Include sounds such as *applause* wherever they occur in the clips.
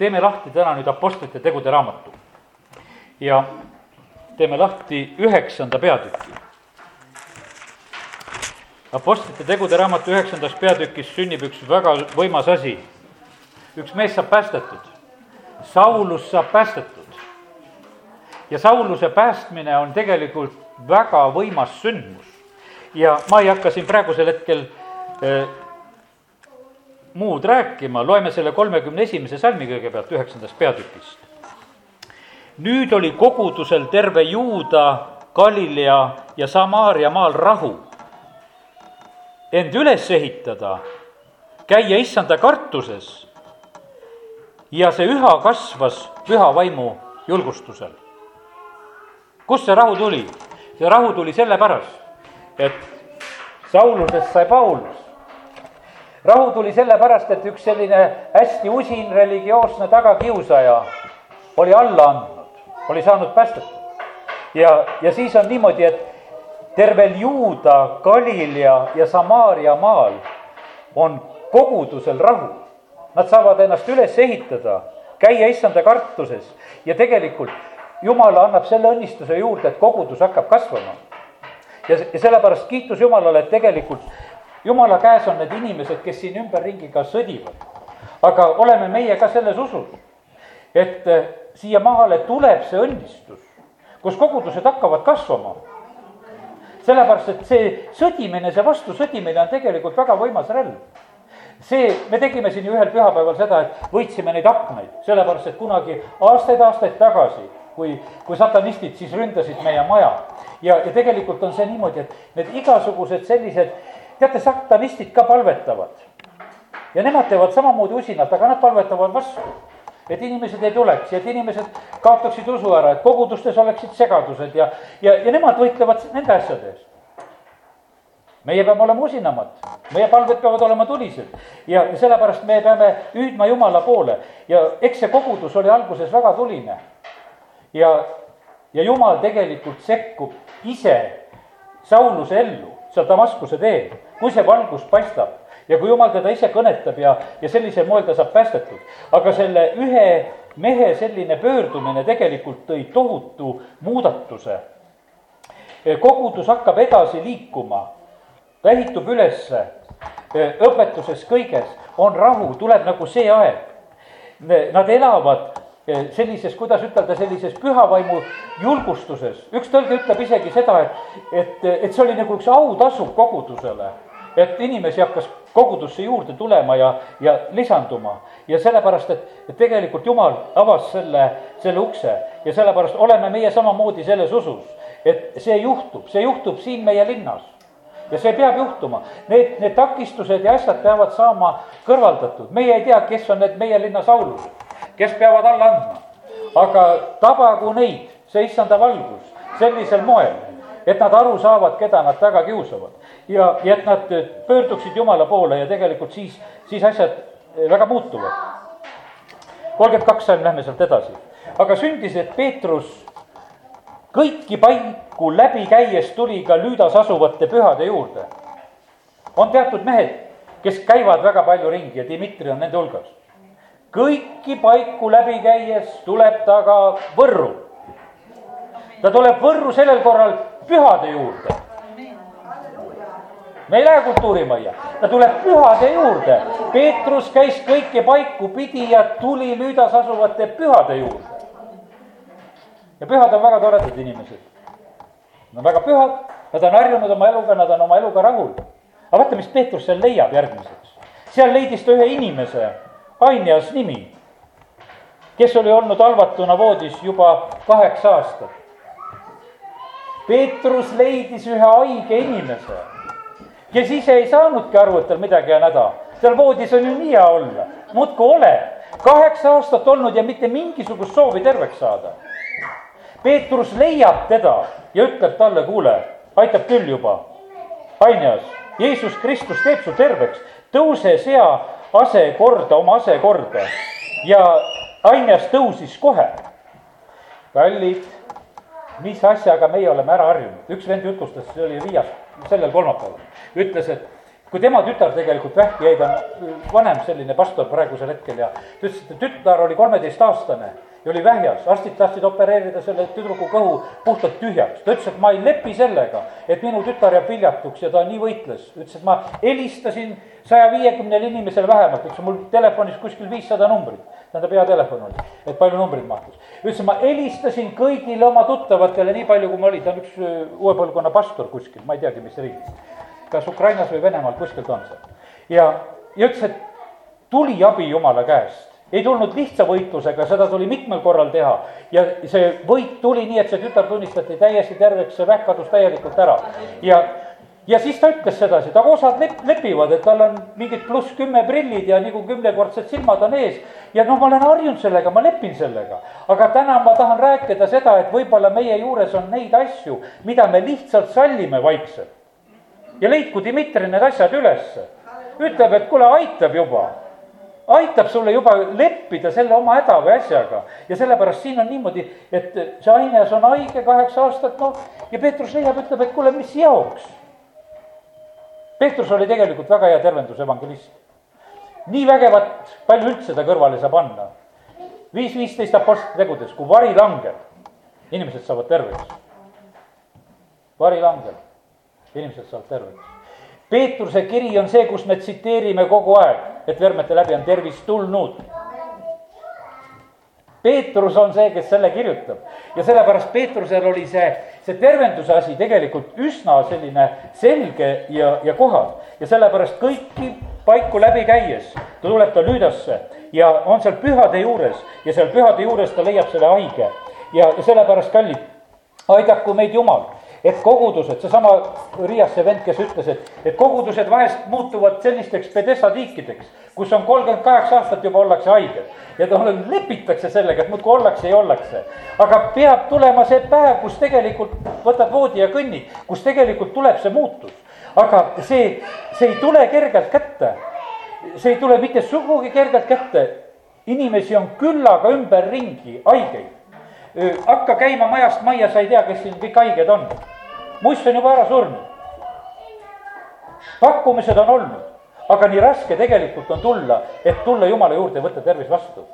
teeme lahti täna nüüd Apostlite tegude raamatu ja teeme lahti üheksanda peatüki. Apostlite tegude raamatu üheksandas peatükis sünnib üks väga võimas asi. üks mees saab päästetud, Saulus saab päästetud. ja Sauluse päästmine on tegelikult väga võimas sündmus. ja ma ei hakka siin praegusel hetkel äh, muud rääkima, loeme selle kolmekümne esimese salmi kõigepealt üheksandast peatükist. nüüd oli kogudusel terve Juuda, Galilea ja Samaaria maal rahu. end üles ehitada, käia issanda kartuses ja see üha kasvas püha vaimu julgustusel. kust see rahu tuli? see rahu tuli sellepärast, et Saulusest sai Paulus rahu tuli sellepärast, et üks selline hästi usin religioosne tagakiusaja oli alla andnud, oli saanud päästetud. ja, ja siis on niimoodi, et tervel Juuda, Galilea ja Samaaria maal on kogudusel rahu. Nad saavad ennast üles ehitada, käia issanda kartuses ja tegelikult Jumal annab selle õnnistuse juurde, et kogudus hakkab kasvama. ja, ja sellepärast kiitus Jumalale, et tegelikult jumala käes on need inimesed, kes siin ümberringi ka sõdivad. aga oleme meie ka selles usus, et eh, siia maale tuleb see õnnistus, kus kogudused hakkavad kasvama. sellepärast, et see sõdimine, see vastusõdimine on tegelikult väga võimas relv see, me tegime siin ju ühel pühapäeval seda, et võitsime neid aknaid, sellepärast et kunagi aastaid-aastaid tagasi, kui, kui satanistid siis ründasid meie maja. ja, ja tegelikult on see niimoodi, et need igasugused sellised teate, satanistid ka palvetavad. ja nemad teevad samamoodi usinalt, aga nad palvetavad vastu. et inimesed ei tuleks ja et inimesed kaotaksid usu ära, et kogudustes oleksid segadused ja, ja, ja nemad võitlevad nende asjade eest. meie peame olema usinamad, meie palved peavad olema tulised ja sellepärast me peame hüüdma Jumala poole ja eks see kogudus oli alguses väga tuline. ja, ja Jumal tegelikult sekkub ise Sauluse ellu seal Damaskuse teel kui see valgus paistab ja kui jumal teda ise kõnetab ja, ja sellisel moel ta saab päästetud. aga selle ühe mehe selline pöördumine tegelikult tõi tohutu muudatuse. kogudus hakkab edasi liikuma, ta ehitub ülesse, õpetuses kõiges on rahu, tuleb nagu see aeg. Nad elavad sellises, kuidas ütelda, sellises pühavaimu julgustuses. üks tõlge ütleb isegi seda, et, et, et see oli nagu üks autasu kogudusele et inimesi hakkas kogudusse juurde tulema ja, ja lisanduma. ja sellepärast, et, et tegelikult Jumal avas selle, selle ukse ja sellepärast oleme meie samamoodi selles usus, et see juhtub, see juhtub siin meie linnas ja see peab juhtuma. Need, need takistused ja asjad peavad saama kõrvaldatud, meie ei tea, kes on need meie linna saulused, kes peavad alla andma. aga tabagu neid, see issanda valgus sellisel moel, et nad aru saavad, keda nad taga kiusavad ja, ja et nad pöörduksid Jumala poole ja tegelikult siis, siis asjad eh, väga muutuvad. kolmkümmend kaks salm, lähme sealt edasi. aga sündis, et Peetrus kõiki paiku läbi käies tuli ka Lüüdas asuvate pühade juurde. on teatud mehed, kes käivad väga palju ringi ja Dmitri on nende hulgas. Kõiki paiku läbi käies tuleb ta ka Võrru. ta tuleb Võrru sellel korral pühade juurde me ei lähe kultuurimajja, ta tuleb pühade juurde. Peetrus käis kõiki paiku pidi ja tuli Lüüdas asuvate pühade juurde. ja pühad on väga toredad inimesed. Nad on väga pühad, nad on harjunud oma eluga, nad on oma eluga rahul. aga vaata, mis Peetrus seal leiab järgmiseks. seal leidis ta ühe inimese, Ainias nimi, kes oli olnud halvatuna voodis juba kaheksa aastat. Peetrus leidis ühe haige inimese kes ise ei saanudki aru, et tal midagi on häda. seal voodis on ju nii hea olla, muudkui ole. kaheksa aastat olnud ja mitte mingisugust soovi terveks saada. Peetrus leiab teda ja ütleb talle, kuule, aitab küll juba. Ainias, Jeesus Kristus teeb su terveks, tõuse sea ase korda, oma ase korda. ja Ainias tõusis kohe. kallid, mis asjaga meie oleme ära harjunud, üks vend jutustas, see oli Riias sellel kolmapäeval ütles, et kui tema tütar tegelikult vähki jäi, ta on vanem selline pastor praegusel hetkel ja ta ütles, et tütar oli kolmeteistaastane ja oli vähjas, arstid tahtsid opereerida selle tüdruku kõhu puhtalt tühjaks. ta ütles, et ma ei lepi sellega, et minu tütar jääb viljatuks ja ta nii võitles. ütles, et ma helistasin saja viiekümnele inimesele vähemalt, ütles mul telefonis kuskil viissada numbrit. tähendab, hea telefon oli, et palju numbreid mahtus. ütles, ma helistasin kõigile oma tuttavatele nii palju, kui ma olin, ta on üks äh, uue põlvkonna pastor kuskil, ma ei teagi, mis riigis. kas Ukrainas või Venemaal, kuskilt on see. ja, ja ütles, et tuli abi jumala käest ei tulnud lihtsa võitlusega, seda tuli mitmel korral teha. ja see võit tuli nii, et see tütar tunnistati täiesti terveks, see vähk kadus täielikult ära. ja, ja siis ta ütles sedasi, aga osad lep-, lepivad, et tal on mingid pluss kümme prillid ja nagu kümnekordsed silmad on ees. ja noh, ma olen harjunud sellega, ma lepin sellega. aga täna ma tahan rääkida seda, et võib-olla meie juures on neid asju, mida me lihtsalt sallime vaikselt. ja leidku Dmitri need asjad ülesse. ütleb, et kuule, aitab juba aitab sulle juba leppida selle oma häda või asjaga. ja sellepärast siin on niimoodi, et see Aines on haige kaheksa aastat, noh, ja Peetrus leiab, ütleb, et kuule, mis jaoks. Peetrus oli tegelikult väga hea tervendusevangelist. nii vägevat, palju üldse ta kõrvale saab anda. viis, viisteist apostlite tegudes, kui vari langeb, inimesed saavad terveks. vari langeb, inimesed saavad terveks Peetruse kiri on see, kus me tsiteerime kogu aeg, et vermete läbi on tervis tulnud. Peetrus on see, kes selle kirjutab ja sellepärast Peetrusel oli see, see tervenduse asi tegelikult üsna selline selge ja, ja kohal. ja sellepärast kõiki paiku läbi käies, ta tuleb ta Lüüdasse ja on seal pühade juures ja seal pühade juures ta leiab selle haige. ja, ja sellepärast, kallid, aidaku meid Jumal et kogudused, seesama Riias see vend, kes ütles, et, et kogudused vahest muutuvad sellisteks pedessatiikideks, kus on kolmkümmend kaheksa aastat juba ollakse haiged. ja lepitakse sellega, et muudkui ollakse ja ollakse. aga peab tulema see päev, kus tegelikult võtad voodi ja kõnnid, kus tegelikult tuleb see muutus. aga see, see ei tule kergelt kätte. see ei tule mitte sugugi kergelt kätte. inimesi on küllaga ümberringi, haigeid hakka käima majast majja, sa ei tea, kes siin kõik haiged on. Muss on juba ära surnud. pakkumised on olnud, aga nii raske tegelikult on tulla, et tulla jumala juurde ja võtta tervis vastu.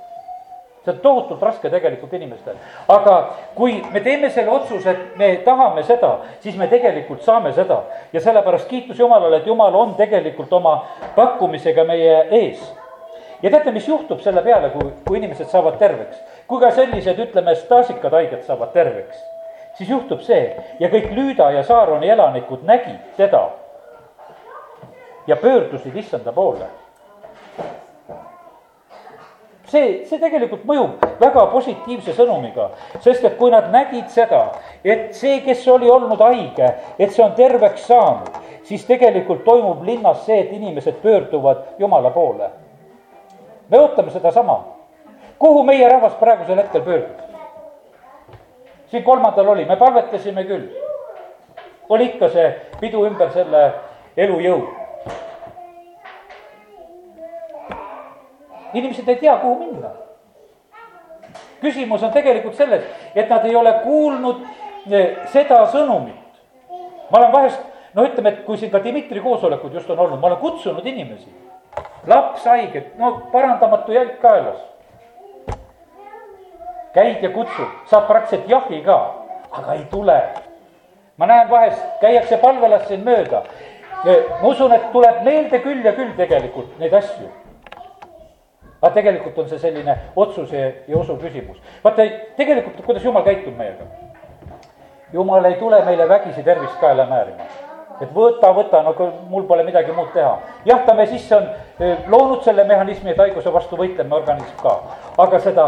see on tohutult raske tegelikult inimestel, aga kui me teeme selle otsuse, et me tahame seda, siis me tegelikult saame seda ja sellepärast kiitus Jumalale, et Jumal on tegelikult oma pakkumisega meie ees ja teate, mis juhtub selle peale, kui, kui inimesed saavad terveks? kui ka sellised, ütleme, staažikad haiged saavad terveks, siis juhtub see ja kõik Lüüda ja Saaroni elanikud nägid teda ja pöördusid issanda poole. see, see tegelikult mõjub väga positiivse sõnumiga, sest et kui nad nägid seda, et see, kes oli olnud haige, et see on terveks saanud, siis tegelikult toimub linnas see, et inimesed pöörduvad Jumala poole me ootame sedasama. kuhu meie rahvas praegusel hetkel pöördub? Siin kolmandal oli, me palvetasime küll. oli ikka see pidu ümber selle elujõu. inimesed ei tea, kuhu minna. küsimus on tegelikult selles, et nad ei ole kuulnud eh, seda sõnumit. ma olen vahest, no ütleme, et kui siin ka Dmitri koosolekud just on olnud, ma olen kutsunud inimesi laps haige, no parandamatu jälg kaelas. Käid ja kutsud, saad praktiliselt jahi ka, aga ei tule. ma näen vahest, käiakse palvelas siin mööda. ma usun, et tuleb meelde küll ja küll tegelikult neid asju. aga tegelikult on see selline otsuse ja usu küsimus. vaata, tegelikult, kuidas jumal käitub meiega. jumal ei tule meile vägisi tervist kaela määrima et võta, võta, no mul pole midagi muud teha. jah, ta me sisse on loonud selle mehhanismi, et haiguse vastu võitleme organism ka, aga seda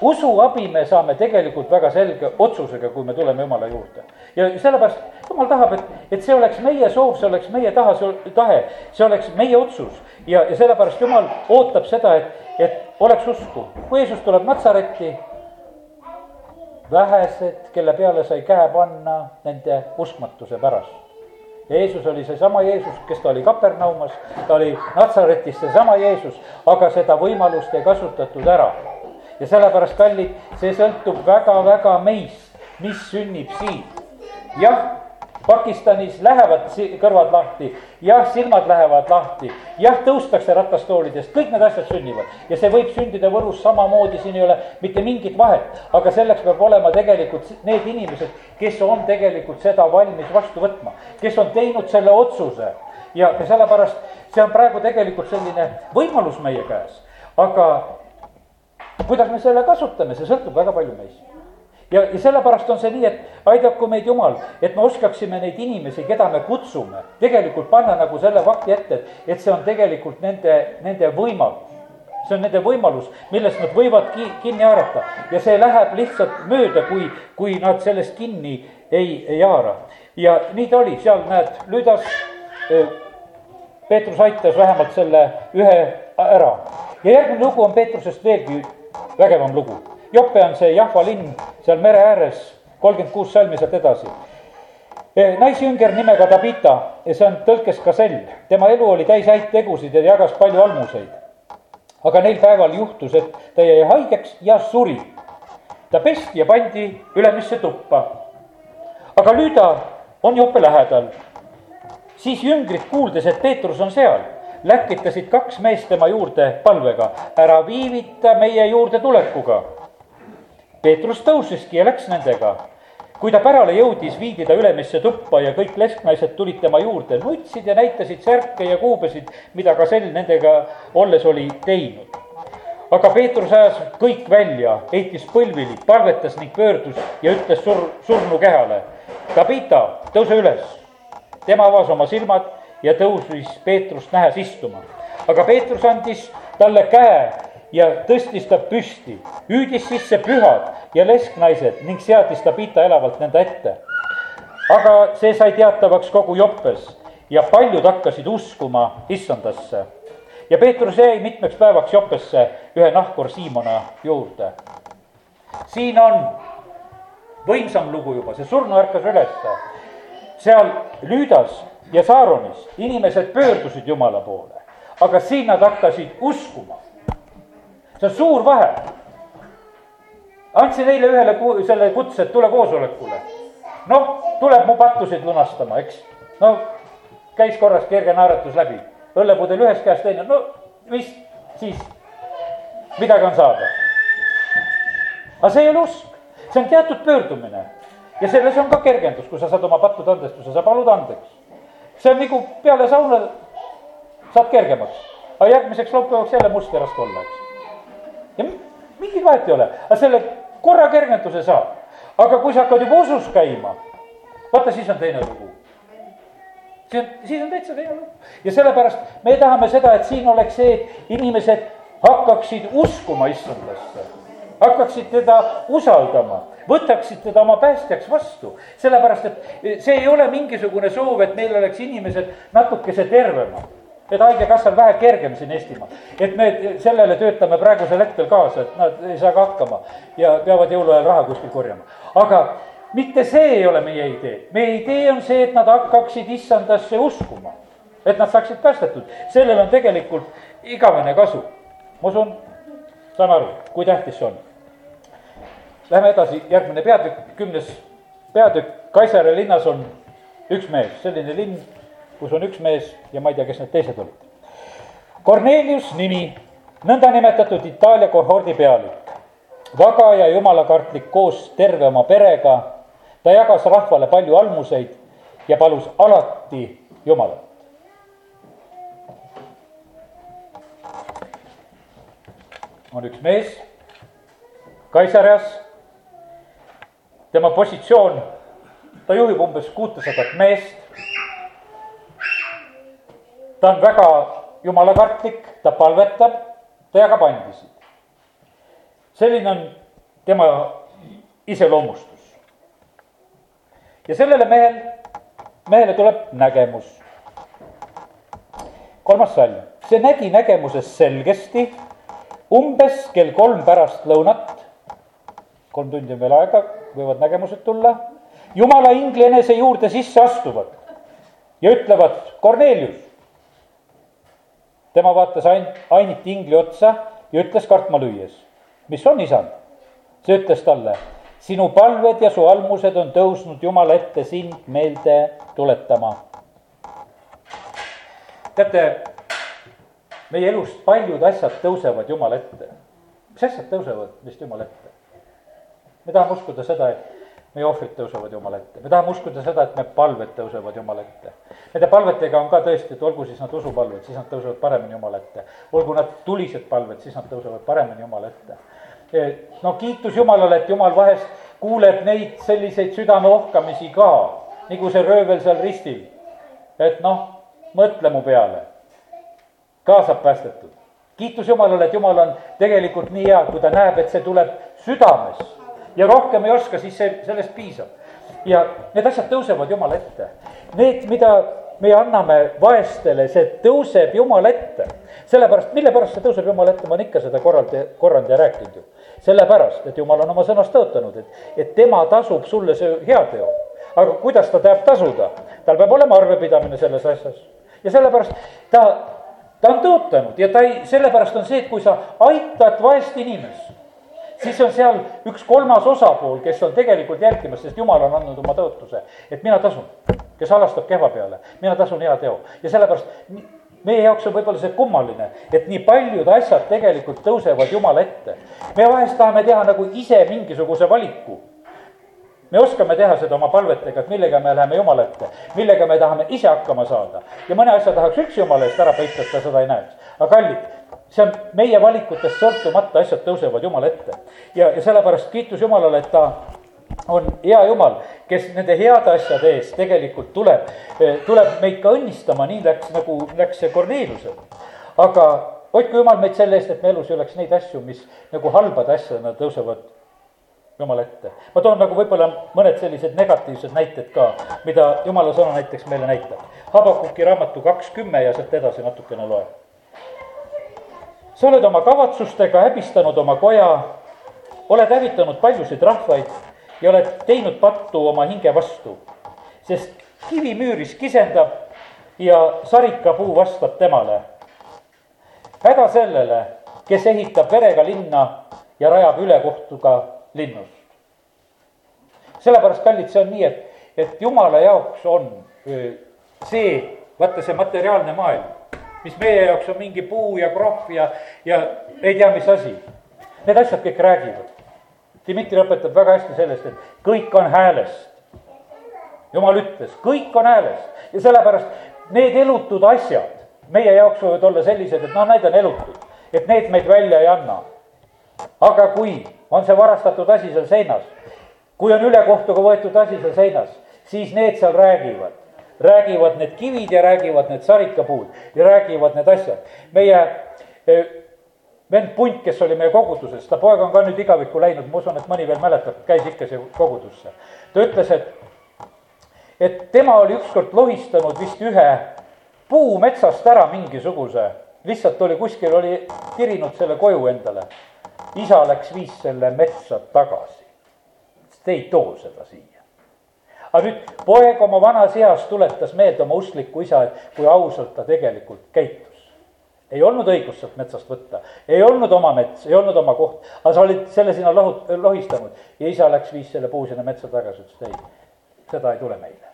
usuabi me saame tegelikult väga selge otsusega, kui me tuleme jumala juurde. ja sellepärast jumal tahab, et, et see oleks meie soov, see oleks meie taha, tahe, see oleks meie otsus. ja, ja sellepärast jumal ootab seda, et, et oleks usku. kui Jeesus tuleb Natsaretti, vähesed, kelle peale sai käe panna nende uskmatuse pärast Jeesus oli seesama Jeesus, kes ta oli Kapernaumas, ta oli Natsaretis seesama Jeesus, aga seda võimalust ei kasutatud ära. Ja sellepärast, kallid, see sõltub väga-väga meist, mis sünnib siin. jah, Pakistanis lähevad kõrvad lahti, jah, silmad lähevad lahti, jah, tõustakse ratastoolidest, kõik need asjad sünnivad. ja see võib sündida Võrus samamoodi, siin ei ole mitte mingit vahet, aga selleks peab olema tegelikult need inimesed, kes on tegelikult seda valmis vastu võtma, kes on teinud selle otsuse. Ja, sellepärast see on praegu tegelikult selline võimalus meie käes, aga kuidas me selle kasutame, see sõltub väga palju meist ja, ja sellepärast on see nii, et aidaku meid Jumal, et me oskaksime neid inimesi, keda me kutsume, tegelikult panna nagu selle fakti ette, et, et see on tegelikult nende, nende võimalus. see on nende võimalus, millest nad võivad ki, kinni haarata ja see läheb lihtsalt mööda, kui, kui nad sellest kinni ei, ei haara. ja nii ta oli, seal näed, Lüdas, Peetrus aitas vähemalt selle ühe ära ja järgmine lugu on Peetrusest veelgi vägevam lugu Jope on see Jahva linn seal mere ääres, kolmkümmend kuus salmi sealt edasi. E, naisjünger nimega Tabita see on tõlkes Kasell, tema elu oli täis häid tegusid ja jagas palju almuseid. aga neil päeval juhtus, et ta jäi haigeks ja suri. ta pesti ja pandi ülemisse tuppa. aga Lüüda on Jope lähedal. siis jüngrid kuuldes, et Peetrus on seal läkitasid kaks meest tema juurde palvega, ära viivita meie juurde tulekuga Peetrus tõusiski ja läks nendega. kui ta pärale jõudis, viidi ta ülemisse tuppa ja kõik lesknaised tulid tema juurde, nutsid ja näitasid särke ja kuubesid, mida ka sel nendega olles oli teinud. aga Peetrus ajas kõik välja, heitis põlvili, palvetas ning pöördus ja ütles sur-, surnukehale. Tabita, tõuse üles. tema avas oma silmad ja tõusis Peetrust nähes istuma. aga Peetrus andis talle käe ja tõstis ta püsti, hüüdis sisse pühad ja lesknaised ning seadis ta Pita elavalt nende ette. aga see sai teatavaks kogu Joppes ja paljud hakkasid uskuma issandasse. ja Peetrus jäi mitmeks päevaks Joppesse ühe nahkur Siimona juurde. siin on võimsam lugu juba, see surnu ärkas ülesse. seal Lüüdas ja Saaronis inimesed pöördusid Jumala poole, aga siin nad hakkasid uskuma see on suur vahe. andsin eile ühele ku, selle kutse, et tule koosolekule. noh, tuleb mu pattusid lunastama, eks. no käis korras kerge naeratus läbi, õllepudel ühes käes, teine, no mis siis, midagi on saada. aga see ei ole usk, see on teatud pöördumine ja selles on ka kergendus, kui sa saad oma pattude andestuse, sa palud andeks. See on nagu peale sauna saad kergemaks, aga järgmiseks laupäevaks jälle must ja raske olla, eks ja mingit vahet ei ole, aga selle korra kergenduse saab. aga kui sa hakkad juba usus käima, vaata, siis on teine lugu. siis on, siis on täitsa teine lugu ja sellepärast me tahame seda, et siin oleks see, et inimesed hakkaksid uskuma issandasse, hakkaksid teda usaldama võtaksid teda oma päästjaks vastu, sellepärast et see ei ole mingisugune soov, et meil oleks inimesed natukese tervemad et haigekassal vähe kergem siin Eestimaal. et me sellele töötame praegusel hetkel kaasa, et nad ei saa ka hakkama ja peavad jõuluajal raha kuskil korjama. aga mitte see ei ole meie idee, meie idee on see, et nad hakkaksid issandasse uskuma. et nad saaksid päästetud, sellel on tegelikult igavene kasu. ma usun, saame aru, kui tähtis see on. Lähme edasi, järgmine peatükk, kümnes peatükk, Kaisare linnas on üks mees, selline linn kus on üks mees ja ma ei tea, kes need teised olid. Cornelius nimi, nõndanimetatud Itaalia kohordi pealik, vaga ja jumalakartlik koos terve oma perega. ta jagas rahvale palju almuseid ja palus alati Jumalat. on üks mees Kaisarias. Tema positsioon, ta juhib umbes kuutesadat meest ta on väga jumalakartlik, ta palvetab, ta jagab andisid. selline on tema iseloomustus. ja sellele mehel, mehele tuleb nägemus. kolmas salm, see nägi nägemuses selgesti umbes kell kolm pärast lõunat, kolm tundi on veel aega, võivad nägemused tulla, jumala ingli enese juurde sisse astuvad ja ütlevad, Kornelius, tema vaatas ain-, ainult ingli otsa ja ütles kartma lüües, mis on isand? see ütles talle, sinu palved ja su almused on tõusnud Jumala ette sind meelde tuletama. teate, meie elust paljud asjad tõusevad Jumala ette. mis asjad tõusevad vist Jumala ette? Me tahame uskuda seda, et meie ohvrid tõusevad Jumala ette, me tahame uskuda seda, et meie palved tõusevad Jumala ette. Nende palvetega on ka tõesti, et olgu siis nad usupalved, siis nad tõusevad paremini Jumala ette. olgu nad tulised palved, siis nad tõusevad paremini Jumala ette. no kiitus Jumalale, et Jumal vahest kuuleb neid selliseid südame ohkamisi ka, nagu see röövel seal ristil. et noh, mõtle mu peale, ka saab päästetud. kiitus Jumalale, et Jumal on tegelikult nii hea, kui ta näeb, et see tuleb südames ja rohkem ei oska, siis see, sellest piisab. ja need asjad tõusevad Jumala ette. Need, mida me anname vaestele, see tõuseb Jumala ette. sellepärast, mille pärast see tõuseb Jumala ette, ma olen ikka seda korralt, korranud ja rääkinud ju. sellepärast, et Jumal on oma sõnast tõotanud, et, et tema tasub sulle see heateo. aga kuidas ta tahab tasuda? tal peab olema arvepidamine selles asjas. ja sellepärast ta, ta on tõotanud ja ta ei, sellepärast on see, et kui sa aitad vaest inimest siis on seal üks kolmas osapool, kes on tegelikult jälgimas, sest jumal on andnud oma tõotuse, et mina tasun, kes halastab kehva peale, mina tasun hea teo ja sellepärast meie jaoks on võib-olla see kummaline, et nii paljud asjad tegelikult tõusevad Jumala ette. me vahest tahame teha nagu ise mingisuguse valiku. me oskame teha seda oma palvetega, et millega me läheme Jumala ette, millega me tahame ise hakkama saada ja mõne asja tahaks üldse Jumala eest ära peita, et ta seda ei näeks. aga kallid, see on meie valikutest sõltumata, asjad tõusevad Jumala ette. ja, ja sellepärast kiitus Jumalale, et ta on hea Jumal, kes nende heade asjade eest tegelikult tuleb, tuleb meid ka õnnistama, nii läks nagu läks see Korneeliusel. aga hoidku Jumal meid selle eest, et me elus ei oleks neid asju, mis nagu halbade asjadena tõusevad Jumala ette. ma toon nagu võib-olla mõned sellised negatiivsed näited ka, mida Jumala sõna näiteks meile näitab. Habakuki raamatu kakskümmend ja sealt edasi natukene loen sa oled oma kavatsustega häbistanud oma koja, oled hävitanud paljusid rahvaid ja oled teinud pattu oma hinge vastu. sest kivimüüris kisendab ja sarikapuu vastab temale. häda sellele, kes ehitab verega linna ja rajab ülekohtuga linnust. sellepärast, kallid, see on nii, et, et jumala jaoks on see, vaata see materiaalne maailm mis meie jaoks on mingi puu ja krohv ja, ja ei tea, mis asi. Need asjad kõik räägivad. Dmitri õpetab väga hästi sellest, et kõik on häälest. jumal ütles, kõik on häälest ja sellepärast need elutud asjad meie jaoks võivad olla sellised, et noh, need on elutud, et need meid välja ei anna. aga kui on see varastatud asi seal seinas, kui on ülekohtuga võetud asi seal seinas, siis need seal räägivad räägivad need kivid ja räägivad need sarikapuud ja räägivad need asjad. meie e, vend Punt, kes oli meie koguduses, ta poeg on ka nüüd igavikku läinud, ma usun, et mõni veel mäletab, käis ikka siia kogudusse. ta ütles, et, et tema oli ükskord lohistanud vist ühe puu metsast ära mingisuguse, lihtsalt oli kuskil, oli tirinud selle koju endale. isa läks, viis selle metsa tagasi. Te ei too seda siia aga nüüd poeg oma vanas eas tuletas meelde oma usklikku isa, et kui ausalt ta tegelikult käitus. ei olnud õigust sealt metsast võtta, ei olnud oma mets, ei olnud oma koht, aga sa olid selle sinna lohut-, lohistanud ja isa läks, viis selle puu sinna metsa tagasi, ütles, ei, seda ei tule meile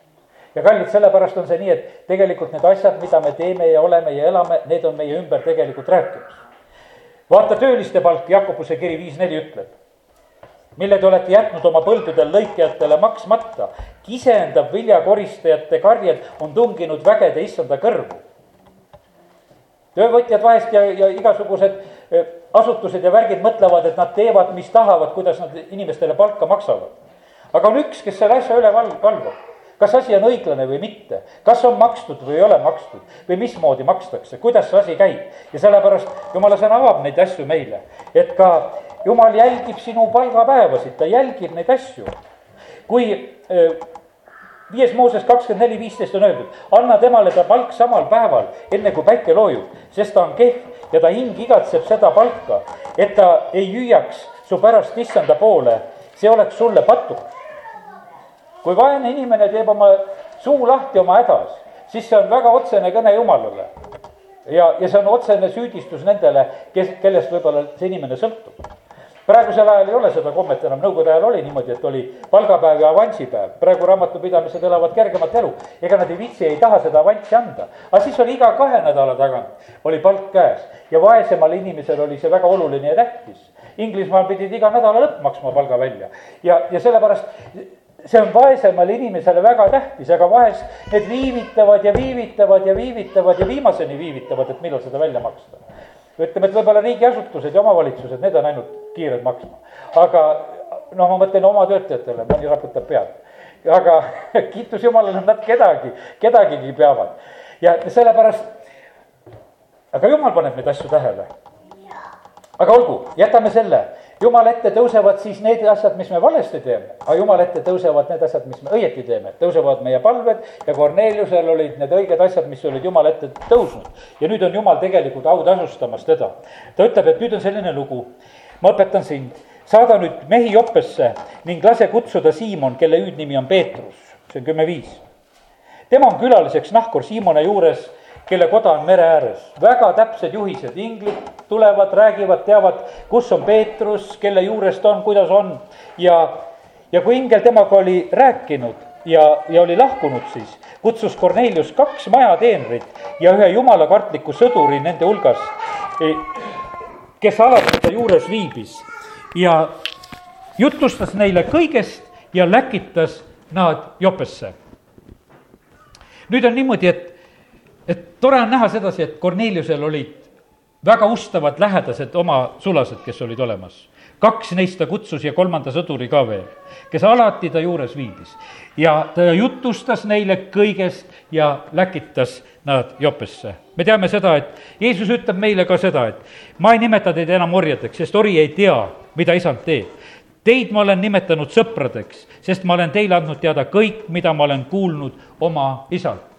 ja kallid, sellepärast on see nii, et tegelikult need asjad, mida me teeme ja oleme ja elame, need on meie ümber tegelikult rääkimas. vaata tööliste palk, Jakobuse kiri viis neli ütleb mille te olete jätnud oma põldudel lõikajatele maksmata. kisendab viljakoristajate karjed on tunginud vägede issanda kõrvu. töövõtjad vahest ja, ja igasugused e, asutused ja värgid mõtlevad, et nad teevad, mis tahavad, kuidas nad inimestele palka maksavad. aga on üks, kes selle asja üle val-, valvab kas asi on õiglane või mitte, kas on makstud või ei ole makstud või mismoodi makstakse, kuidas see asi käib. ja sellepärast jumala sõna avab neid asju meile, et ka jumal jälgib sinu palgapäevasid, ta jälgib neid asju. kui viies Mooses kakskümmend neli, viisteist on öeldud, anna temale ta palk samal päeval, enne kui päike loojub, sest ta on kehv ja ta hing igatseb seda palka, et ta ei hüüaks su pärast issanda poole, see oleks sulle patuk. kui vaene inimene teeb oma suu lahti oma hädas, siis see on väga otsene kõne Jumalale. ja, ja see on otsene süüdistus nendele, kes, kellest võib-olla see inimene sõltub praegusel ajal ei ole seda kommet enam, nõukogude ajal oli niimoodi, et oli palgapäev ja avansipäev, praegu raamatupidamised elavad kergemat elu. ega nad ei viitsi, ei taha seda avanssi anda, aga siis oli iga kahe nädala tagant oli palk käes ja vaesemal inimesel oli see väga oluline ja tähtis. Inglismaal pidid iga nädala lõpp maksma palga välja ja, ja sellepärast see on vaesemale inimesele väga tähtis, aga vahest need viivitavad ja viivitavad ja viivitavad ja viimaseni viivitavad, et millal seda välja maksta. ütleme, et võib-olla riigiasutused ja omavalitsused, need on ainult kiired maksma. aga noh, ma mõtlen oma töötajatele, mõni raputab pead. aga *laughs* kiitus Jumalale, nad kedagi, kedagigi peavad. ja sellepärast, aga Jumal paneb neid asju tähele. aga olgu, jätame selle jumala ette tõusevad siis need asjad, mis me valesti teeme, aga jumala ette tõusevad need asjad, mis me õieti teeme, tõusevad meie palved ja Korneliusel olid need õiged asjad, mis olid jumala ette tõusnud. ja nüüd on jumal tegelikult autasustamas teda. ta ütleb, et nüüd on selline lugu, ma õpetan sind, saada nüüd mehi Joppesse ning lase kutsuda Siimon, kelle hüüdnimi on Peetrus, see on kümme viis. tema on külaliseks Nahkur Siimone juures kelle koda on mere ääres. väga täpsed juhised, inglid tulevad, räägivad, teavad, kus on Peetrus, kelle juures ta on, kuidas on. ja, ja kui ingel temaga oli rääkinud ja, ja oli lahkunud, siis kutsus Kornelius kaks majateenrit ja ühe jumalakartliku sõduri nende hulgas, e, kes alati ta juures viibis ja jutustas neile kõigest ja läkitas nad Jopesse. nüüd on niimoodi, et et tore on näha sedasi, et Korneliusel olid väga ustavad lähedased oma sulased, kes olid olemas. kaks neist ta kutsus ja kolmanda sõduri ka veel, kes alati ta juures viibis. ja ta jutustas neile kõigest ja läkitas nad Jopesse. me teame seda, et Jeesus ütleb meile ka seda, et ma ei nimeta teid enam orjadeks, sest ori ei tea, mida isand teeb. Teid ma olen nimetanud sõpradeks, sest ma olen teile andnud teada kõik, mida ma olen kuulnud oma isalt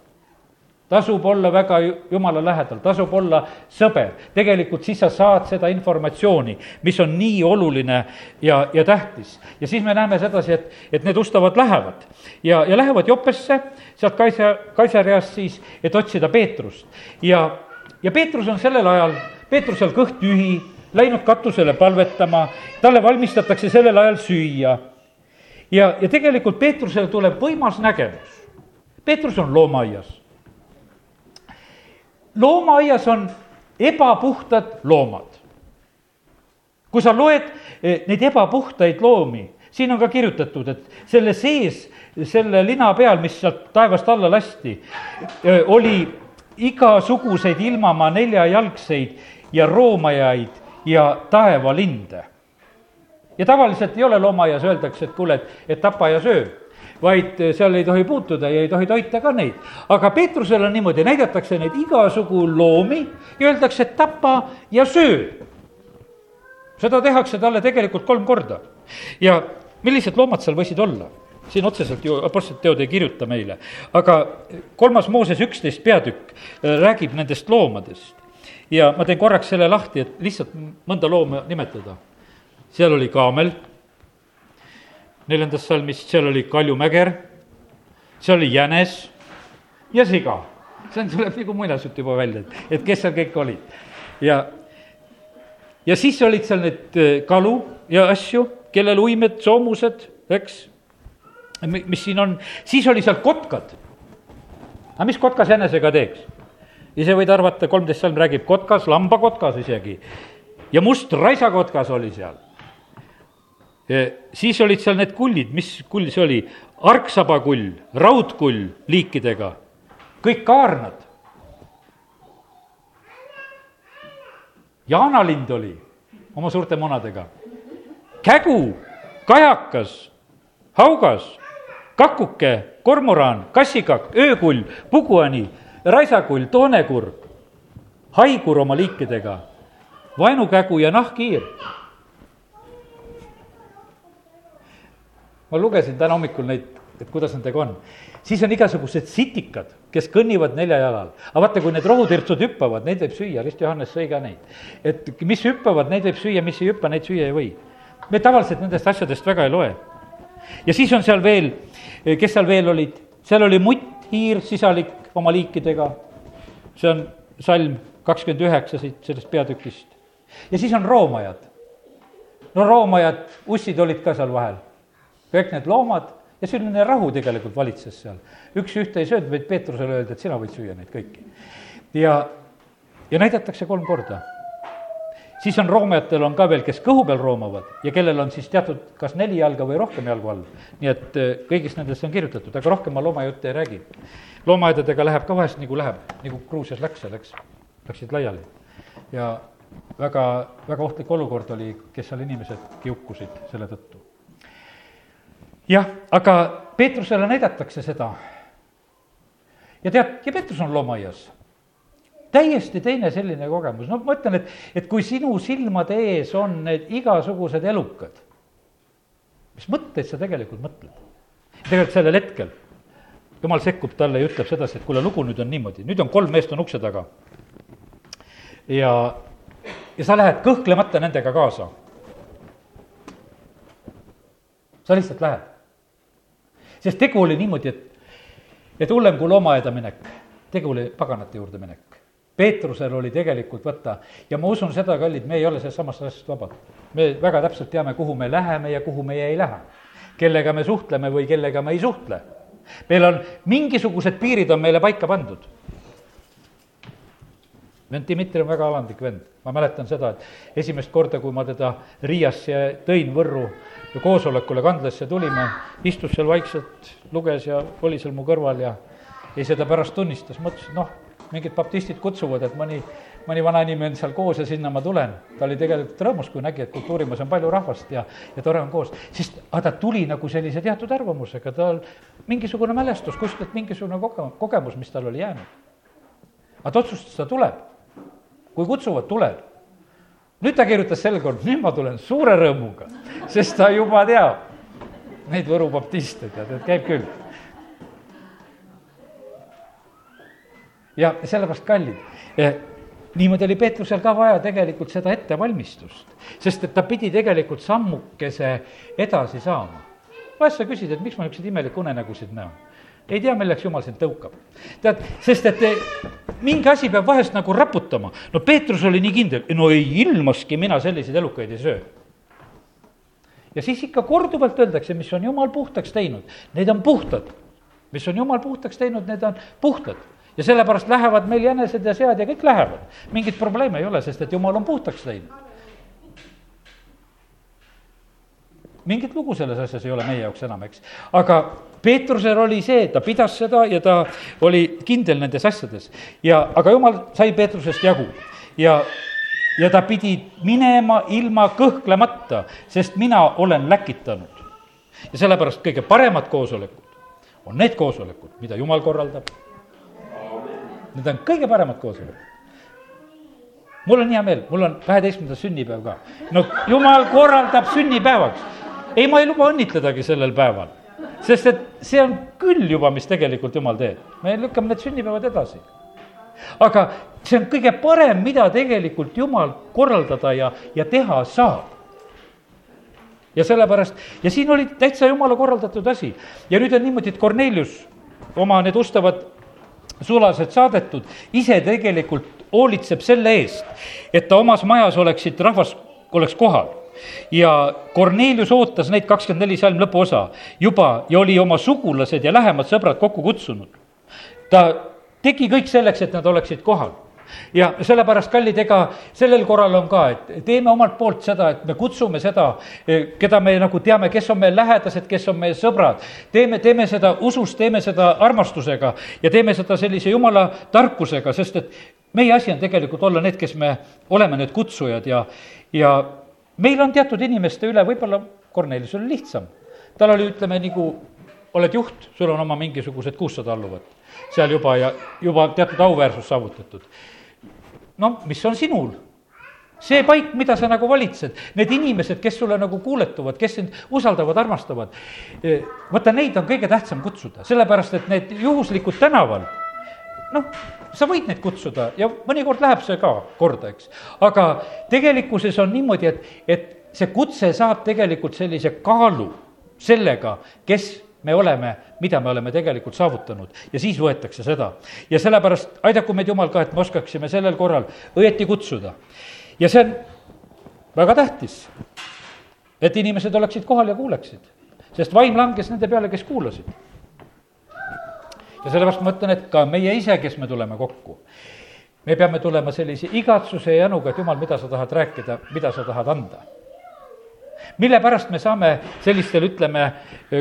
tasub olla väga jumala lähedal, tasub olla sõber. tegelikult siis sa saad seda informatsiooni, mis on nii oluline ja, ja tähtis. ja siis me näeme sedasi, et, et need ustavad lähevad ja, ja lähevad Jopesse, sealt Kaisa, Kaisariast siis, et otsida Peetrust. ja, ja Peetrus on sellel ajal, Peetrusel kõht tühi, läinud katusele palvetama, talle valmistatakse sellel ajal süüa. ja, ja tegelikult Peetrusele tuleb võimas nägemus. Peetrus on loomaaias loomaaias on ebapuhtad loomad. kui sa loed eh, neid ebapuhtaid loomi, siin on ka kirjutatud, et selle sees, selle lina peal, mis sealt taevast alla lasti, eh, oli igasuguseid ilmamaa neljajalgseid ja roomajaid ja taevalinde. ja tavaliselt ei ole loomaaias, öeldakse, et kuule, et, et tapa ja söö vaid eh, seal ei tohi puutuda ja ei tohi toita ka neid. aga Peetrusel on niimoodi, näidatakse neid igasugu loomi ja öeldakse, tapa ja söö. seda tehakse talle tegelikult kolm korda. ja millised loomad seal võisid olla? siin otseselt ju Apostlite teod ei kirjuta meile, aga kolmas Mooses üksteist peatükk eh, räägib nendest loomadest. ja ma teen korraks selle lahti, et lihtsalt mõnda looma nimetada. seal oli kaamel neljandast salmist, seal oli kaljumäger, seal oli jänes ja siga. see on, tuleb nagu muinasjutt juba välja, et, et kes seal kõik olid. ja, ja siis olid seal need äh, kalu ja asju, kellel uimed, soomused, eks, mis siin on, siis oli seal kotkad. aga mis kotkas jänesega teeks? ise võid arvata, kolmteist salm räägib kotkas, lambakotkas isegi. ja must raisakotkas oli seal siis olid seal need kullid, mis kull see oli, argsabakull, raudkull liikidega, kõik kaarnad. jaanalind oli oma suurte munadega, kägu, kajakas, haugas, kakuke, kormoran, kassikakk, öökull, puguani, raisakull, toonekurg, haigur oma liikidega, vaenukägu ja nahkhiir ma lugesin täna hommikul neid, et kuidas nendega on. siis on igasugused sitikad, kes kõnnivad nelja jalal. aga vaata, kui need rohutirtsud hüppavad, neid võib süüa, Rist Johannes sõi ka neid. et mis hüppavad, neid võib süüa, mis ei hüppa, neid süüa ei või. me tavaliselt nendest asjadest väga ei loe. ja siis on seal veel, kes seal veel olid, seal oli mutt, hiir, sisalik oma liikidega, see on salm kakskümmend üheksa siit sellest peatükist. ja siis on roomajad no roomajad, ussid olid ka seal vahel, kõik need loomad ja selline rahu tegelikult valitses seal. üks ühte ei söönud, vaid Peetrusele öeldi, et sina võid süüa neid kõiki. ja, ja näidatakse kolm korda siis on roomajatel on ka veel, kes kõhu peal roomavad ja kellel on siis teatud kas neli jalga või rohkem jalgu all. nii et eh, kõigist nendest on kirjutatud, aga rohkem ma loomajutte ei räägi. loomaaedadega läheb ka vahest nagu läheb, nagu Gruusias läks, läks, läksid laiali. ja väga, väga ohtlik olukord oli, kes seal inimesed kiukusid selle tõttu. Jah, aga Peetrusele näidatakse seda. ja tead, ja Peetrus on loomaaias täiesti teine selline kogemus, no ma ütlen, et, et kui sinu silmade ees on need igasugused elukad, mis mõtteid sa tegelikult mõtled? tegelikult sellel hetkel jumal sekkub talle ja ütleb sedasi, et kuule, lugu nüüd on niimoodi, nüüd on kolm meest on ukse taga. ja, ja sa lähed kõhklemata nendega kaasa. sa lihtsalt lähed. Sest tegu oli niimoodi, et, et hullem kui loomaaeda minek, tegu oli paganate juurde minek. Peetrusel oli tegelikult võtta ja ma usun seda, kallid, me ei ole sellest samast asjast vabad. me väga täpselt teame, kuhu me läheme ja kuhu meie ei lähe. kellega me suhtleme või kellega me ei suhtle. meil on mingisugused piirid on meile paika pandud. vend Dmitri on väga alandlik vend, ma mäletan seda, et esimest korda, kui ma teda Riiasse tõin Võrru koosolekule kandlasse tulime, istus seal vaikselt, luges ja oli seal mu kõrval ja ja seda pärast tunnistas, mõtlesin, noh mingid baptistid kutsuvad, et mõni, mõni vanainimene seal koos ja sinna ma tulen. ta oli tegelikult rõõmus, kui nägi, et kultuurimajas on palju rahvast ja, ja tore on koos. siis, aga ta tuli nagu sellise teatud arvamusega, tal mingisugune mälestus, kuskilt mingisugune koge-, kogemus, mis tal oli jäänud. aga ta otsustas, ta tuleb. kui kutsuvad, tuleb. Nüüd ta kirjutas sel korral, nüüd ma tulen suure rõõmuga, sest ta juba teab neid Võru baptiste, tead, et käib küll ja sellepärast kallid eh, niimoodi oli Peetrusel ka vaja tegelikult seda ettevalmistust, sest et ta pidi tegelikult sammukese edasi saama. vahest sa küsid, et miks ma niisuguseid imelikke unenägusid näen? Ei tea, milleks jumal sind tõukab. tead, sest et eh, mingi asi peab vahest nagu raputama. no Peetrus oli nii kindel, no ei ilmaski mina selliseid elukaid ei söö. ja siis ikka korduvalt öeldakse, mis on jumal puhtaks teinud, need on puhtad. mis on jumal puhtaks teinud, need on puhtad ja sellepärast lähevad meil jänesed ja sead ja kõik lähevad. mingit probleemi ei ole, sest et jumal on puhtaks teinud. mingit lugu selles asjas ei ole meie jaoks enam, eks. aga Peetrusel oli see, ta pidas seda ja ta oli kindel nendes asjades. ja, aga jumal sai Peetrusest jagu ja, ja ta pidi minema ilma kõhklemata, sest mina olen läkitanud. ja sellepärast kõige paremad koosolekud on need koosolekud, mida jumal korraldab Need on kõige paremad koosolekud. mul on hea meel, mul on kaheteistkümnendas sünnipäev ka. no jumal korraldab sünnipäevaks. ei, ma ei luba õnnitledagi sellel päeval, sest et see on küll juba, mis tegelikult jumal teeb. me lükkame need sünnipäevad edasi. aga see on kõige parem, mida tegelikult jumal korraldada ja, ja teha saab ja sellepärast, ja siin oli täitsa jumala korraldatud asi. ja nüüd on niimoodi, et Kornelius oma need ustavad sulased saadetud, ise tegelikult hoolitseb selle eest, et ta omas majas oleksid, rahvas oleks kohal ja Kornelius ootas neid kakskümmend neli salm lõpuosa juba ja oli oma sugulased ja lähemad sõbrad kokku kutsunud. ta tegi kõik selleks, et nad oleksid kohal ja sellepärast, kallid, ega sellel korral on ka, et teeme omalt poolt seda, et me kutsume seda, eh, keda me nagu teame, kes on meie lähedased, kes on meie sõbrad. teeme, teeme seda usus, teeme seda armastusega ja teeme seda sellise jumala tarkusega, sest et meie asi on tegelikult olla need, kes me oleme need kutsujad ja, ja meil on teatud inimeste üle, võib-olla Kornelius oli lihtsam. tal oli, ütleme, nagu oled juht, sul on oma mingisugused kuussada alluvat seal juba ja juba teatud auväärsus saavutatud no mis on sinul? see paik, mida sa nagu valitsed, need inimesed, kes sulle nagu kuuletuvad, kes sind usaldavad, armastavad, e, vaata, neid on kõige tähtsam kutsuda, sellepärast et need juhuslikud tänaval, noh, sa võid neid kutsuda ja mõnikord läheb see ka korda, eks. aga tegelikkuses on niimoodi, et, et see kutse saab tegelikult sellise kaalu sellega, kes me oleme, mida me oleme tegelikult saavutanud ja siis võetakse seda. ja sellepärast aidaku meid Jumal ka, et me oskaksime sellel korral õieti kutsuda. ja see on väga tähtis. et inimesed oleksid kohal ja kuuleksid. sest vaim langes nende peale, kes kuulasid. Ja sellepärast ma ütlen, et ka meie ise, kes me tuleme kokku, me peame tulema sellise igatsuse ja jänuga, et jumal, mida sa tahad rääkida, mida sa tahad anda mille pärast me saame sellistel, ütleme,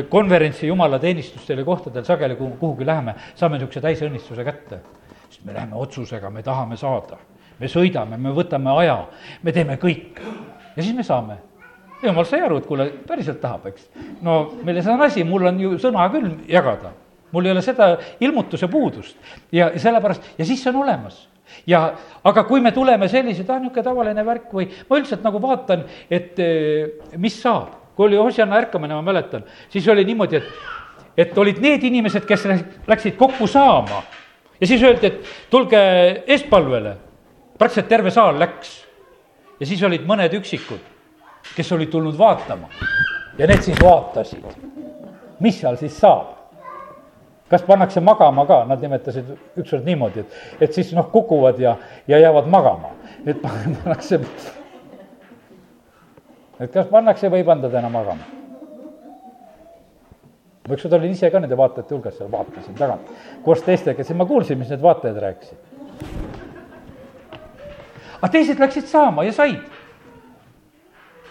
konverentsi jumalateenistustel ja kohtadel sageli, kuhu, kuhugi läheme, saame niisuguse täisõnnistuse kätte. sest me läheme otsusega, me tahame saada. me sõidame, me võtame aja, me teeme kõik. ja siis me saame. jumal sai aru, et kuule, päriselt tahab, eks. no milles on asi, mul on ju sõna küll jagada. Mul ei ole seda ilmutuse puudust ja sellepärast, ja siis see on olemas ja aga kui me tuleme sellised, ah, niisugune tavaline värk või ma üldiselt nagu vaatan, et eh, mis saab. kui oli Hosjana ärkamine, ma mäletan, siis oli niimoodi, et, et olid need inimesed, kes läksid kokku saama ja siis öeldi, et tulge eestpalvele. praktiliselt terve saal läks. ja siis olid mõned üksikud, kes olid tulnud vaatama ja need siis vaatasid, mis seal siis saab kas pannakse magama ka, nad nimetasid ükskord niimoodi, et, et siis noh, kukuvad ja, ja jäävad magama. et *laughs* pannakse, et kas pannakse või ei panda täna magama. ma ükskord olin ise ka nende vaatajate hulgas seal, vaatasin tagant koos teistega, siis ma kuulsin, mis need vaatajad rääkisid. aga teised läksid saama ja said.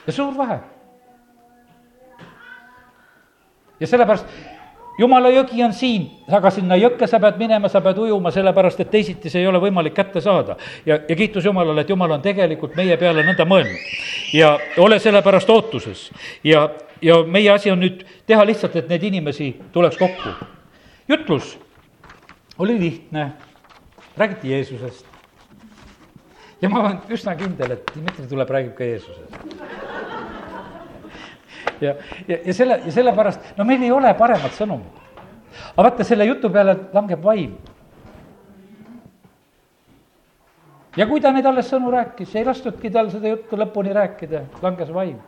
ja suur vahe. ja sellepärast jumala jõgi on siin, aga sinna jõkke sa pead minema, sa pead ujuma, sellepärast et teisiti see ei ole võimalik kätte saada. ja, ja kiitus Jumalale, et Jumal on tegelikult meie peale nõnda mõelnud. ja ole sellepärast ootuses ja, ja meie asi on nüüd teha lihtsalt, et neid inimesi tuleks kokku. jutlus oli lihtne, räägiti Jeesusest. ja ma olen üsna kindel, et Dmitri tuleb, räägib ka Jeesusest ja, ja, ja selle, ja sellepärast, no meil ei ole paremat sõnumit. aga vaata, selle jutu peale langeb vaim. ja kui ta neid alles sõnu rääkis, ei lastudki tal seda juttu lõpuni rääkida, langes vaim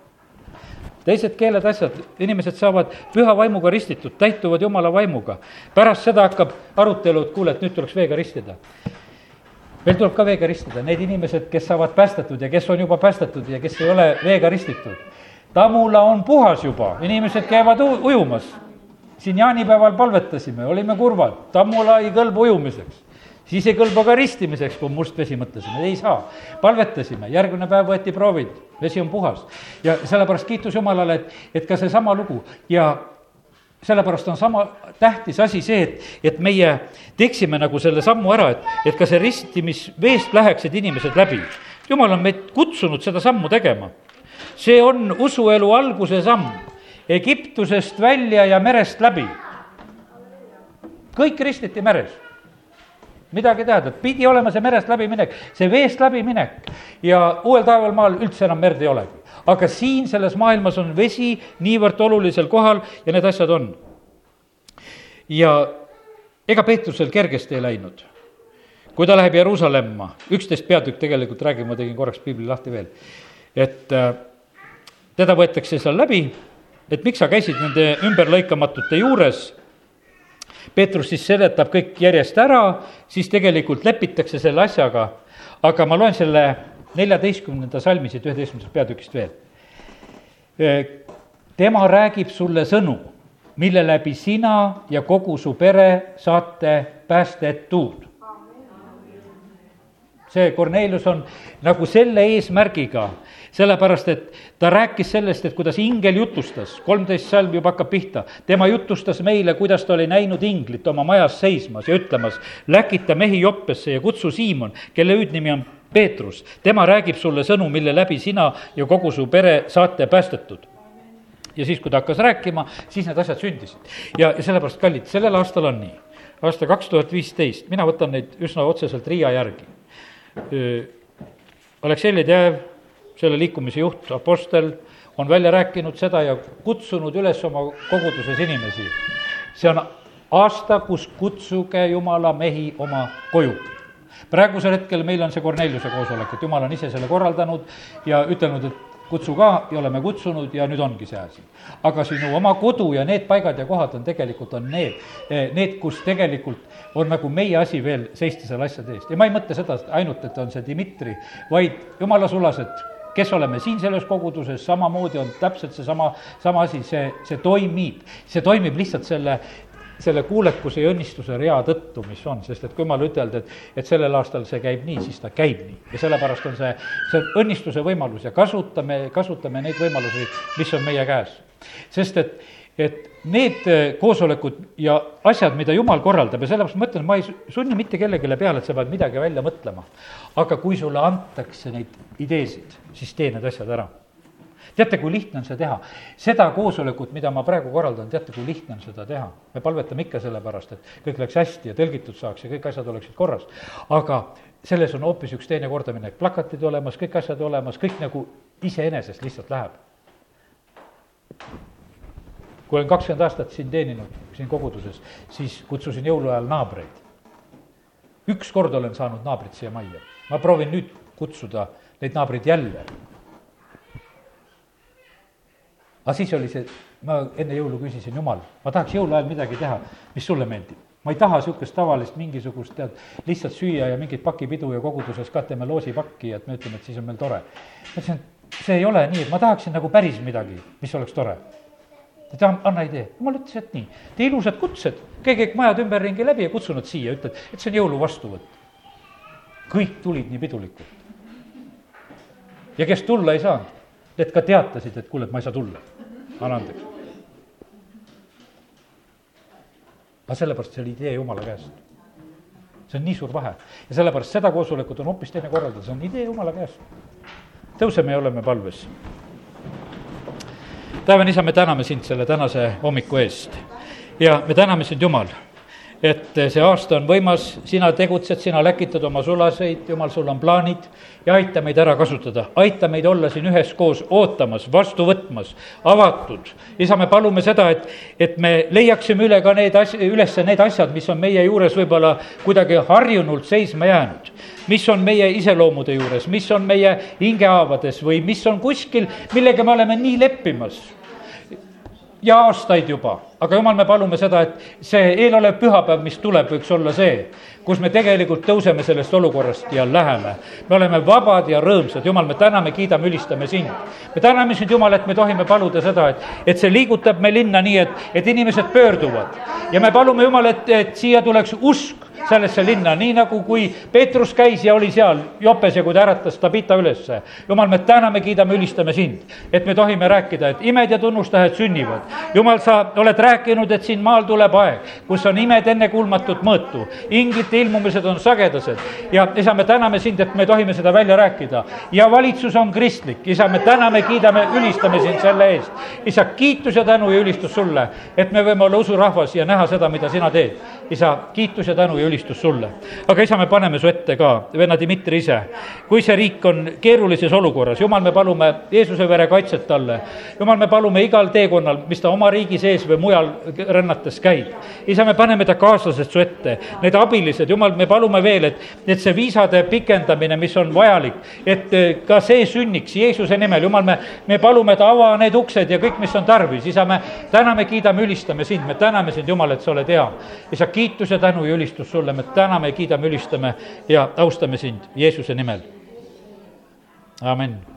teised keeled, asjad, inimesed saavad püha vaimuga ristitud, täituvad jumala vaimuga. pärast seda hakkab arutelu, et kuule, et nüüd tuleks veega ristida. meil tuleb ka veega ristida, need inimesed, kes saavad päästetud ja kes on juba päästetud ja kes ei ole veega ristitud Tamula on puhas juba, inimesed käivad ujumas. siin jaanipäeval palvetasime, olime kurvad, Tamula ei kõlba ujumiseks. siis ei kõlba ka ristimiseks, kui must vesi mõtlesime, ei saa. palvetasime, järgmine päev võeti proovid, vesi on puhas. ja sellepärast kiitus Jumalale, et, et ka seesama lugu ja sellepärast on sama tähtis asi see, et, et meie teeksime nagu selle sammu ära, et, et ka see ristimisveest läheksid inimesed läbi. jumal on meid kutsunud seda sammu tegema see on usuelu alguse samm Egiptusest välja ja merest läbi. kõik ristiti meres. midagi teada, pidi olema see merest läbiminek, see veest läbiminek ja uuel taeval maal üldse enam merd ei olegi. aga siin selles maailmas on vesi niivõrd olulisel kohal ja need asjad on. ja ega Peetrusel kergesti ei läinud kui ta läheb Jeruusalemma, üksteist peatükk tegelikult räägib, ma tegin korraks piibli lahti veel, et äh, teda võetakse seal läbi, et miks sa käisid nende ümberlõikamatute juures. Peetrus siis seletab kõik järjest ära, siis tegelikult lepitakse selle asjaga, aga ma loen selle neljateistkümnenda salmi siit üheteistkümnendast peatükist veel. tema räägib sulle sõnu, mille läbi sina ja kogu su pere saate päästetud see Kornelius on nagu selle eesmärgiga, sellepärast et ta rääkis sellest, et kuidas ingel jutustas, kolmteist salm juba hakkab pihta, tema jutustas meile, kuidas ta oli näinud inglit oma majas seismas ja ütlemas, läkita mehi Joppesse ja kutsu Siimon, kelle hüüdnimi on Peetrus, tema räägib sulle sõnu, mille läbi sina ja kogu su pere saate päästetud. Ja siis, kui ta hakkas rääkima, siis need asjad sündisid. ja, ja sellepärast, kallid, sellel aastal on nii. aasta kaks tuhat viisteist, mina võtan neid üsna otseselt Riia järgi Aleksei Ledev, selle liikumise juht, apostel, on välja rääkinud seda ja kutsunud üles oma koguduses inimesi. see on aasta, kus kutsuge jumala mehi oma koju. praegusel hetkel meil on see Korneliuse koosolek, et jumal on ise selle korraldanud ja ütelnud, et kutsu ka ja oleme kutsunud ja nüüd ongi see asi. aga sinu oma kodu ja need paigad ja kohad on tegelikult, on need, eh, need, kus tegelikult on nagu meie asi veel seista selle asjade eest ja ma ei mõtle seda ainult, et on see Dmitri, vaid jumala sulased, kes oleme siin selles koguduses, samamoodi on täpselt seesama, sama asi, see, see toimib. see toimib lihtsalt selle, selle kuulekuse ja õnnistuse rea tõttu, mis on, sest et kui jumal ütelda, et, et sellel aastal see käib nii, siis ta käib nii. ja sellepärast on see, see õnnistuse võimalus ja kasutame, kasutame neid võimalusi, mis on meie käes. sest et, et need koosolekud ja asjad, mida jumal korraldab ja sellepärast ma ütlen, ma ei sunni mitte kellelegi peale, et sa pead midagi välja mõtlema. aga kui sulle antakse neid ideesid, siis tee need asjad ära teate, kui lihtne on see teha? seda koosolekut, mida ma praegu korraldan, teate, kui lihtne on seda teha? me palvetame ikka sellepärast, et kõik läks hästi ja tõlgitud saaks ja kõik asjad oleksid korras. aga selles on hoopis üks teine kordaminek, plakatid olemas, kõik asjad olemas, kõik nagu iseenesest lihtsalt läheb. Kui olen kakskümmend aastat siin teeninud, siin koguduses, siis kutsusin jõuluajal naabreid. üks kord olen saanud naabrit siia majja, ma proovin nüüd kutsuda neid naabreid jälle aga siis oli see, ma enne jõulu küsisin, jumal, ma tahaks jõuluajal midagi teha, mis sulle meeldib. ma ei taha niisugust tavalist mingisugust, tead, lihtsalt süüa ja mingit pakipidu ja koguduses ka teeme loosipakki, et me ütleme, et siis on meil tore. ma ütlesin, et see ei ole nii, et ma tahaksin nagu päris midagi, mis oleks tore. Ta ütles, anna idee. jumal ütles, et nii, tee ilusad kutsed, käige kõik majad ümberringi läbi ja kutsu nad siia, ütled, et see on jõuluvastuvõtt. kõik tulid nii pidulikult. ja kes tulla ei saanud, need ka teatasid, et kuule, et ma ei saa tulla anna andeks. aga sellepärast see oli idee Jumala käest. see on nii suur vahe ja sellepärast seda koosolekut on hoopis teine korraldada, see on idee Jumala käest. tõuseme ja oleme palves. Taevane isa, me täname sind selle tänase hommiku eest. Ja me täname sind, Jumal et see aasta on võimas, sina tegutsed, sina läkitad oma sulaseid, jumal, sul on plaanid ja aita meid ära kasutada, aita meid olla siin üheskoos ootamas, vastu võtmas, avatud. isa, me palume seda, et, et me leiaksime üle ka need as-, üles need asjad, mis on meie juures võib-olla kuidagi harjunult seisma jäänud. mis on meie iseloomude juures, mis on meie hingehaavades või mis on kuskil, millega me oleme nii leppimas ja aastaid juba, aga jumal, me palume seda, et see eelolev pühapäev, mis tuleb, võiks olla see, kus me tegelikult tõuseme sellest olukorrast ja läheme. me oleme vabad ja rõõmsad, jumal, me täname, kiidame, ülistame sind. me täname sind, Jumal, et me tohime paluda seda, et, et see liigutab me linna nii, et, et inimesed pöörduvad. ja me palume, Jumal, et, et siia tuleks usk sellesse linna, nii nagu kui Peetrus käis ja oli seal jopes ja kui ta äratas Tabita ülesse. jumal, me täname, kiidame, ülistame sind, et me tohime rääkida, et imed ja tunnustähed sünnivad. jumal, sa oled rääkinud, et siin maal tuleb aeg, kus on imed ennekuulmatut mõõtu. inglite ilmumised on sagedased ja isa, me täname sind, et me tohime seda välja rääkida. ja valitsus on kristlik, isa, me täname, kiidame, ülistame sind selle eest. isa, kiitus ja tänu ja ülistus sulle, et me võime olla usurahvas ja näha seda, mida sina teed. isa, kiitus ja tänu ja ülistus ülistus sulle. aga isa, me paneme su ette ka, venna Dmitri ise, kui see riik on keerulises olukorras, jumal, me palume Jeesuse vere kaitset talle. jumal, me palume igal teekonnal, mis ta oma riigi sees või mujal rännates käib. isa, me paneme ta kaaslased su ette, need abilised, jumal, me palume veel, et, et see viisade pikendamine, mis on vajalik, et eh, ka see sünniks Jeesuse nimel, jumal, me, me palume, et ava need uksed ja kõik, mis on tarvis, isa, me täname, kiidame, ülistame sind, me täname sind, Jumal, et sa oled hea. isa, kiitus ja tänu ja ülistus sulle, me täname, kiidame, ülistame ja austame sind Jeesuse nimel. amin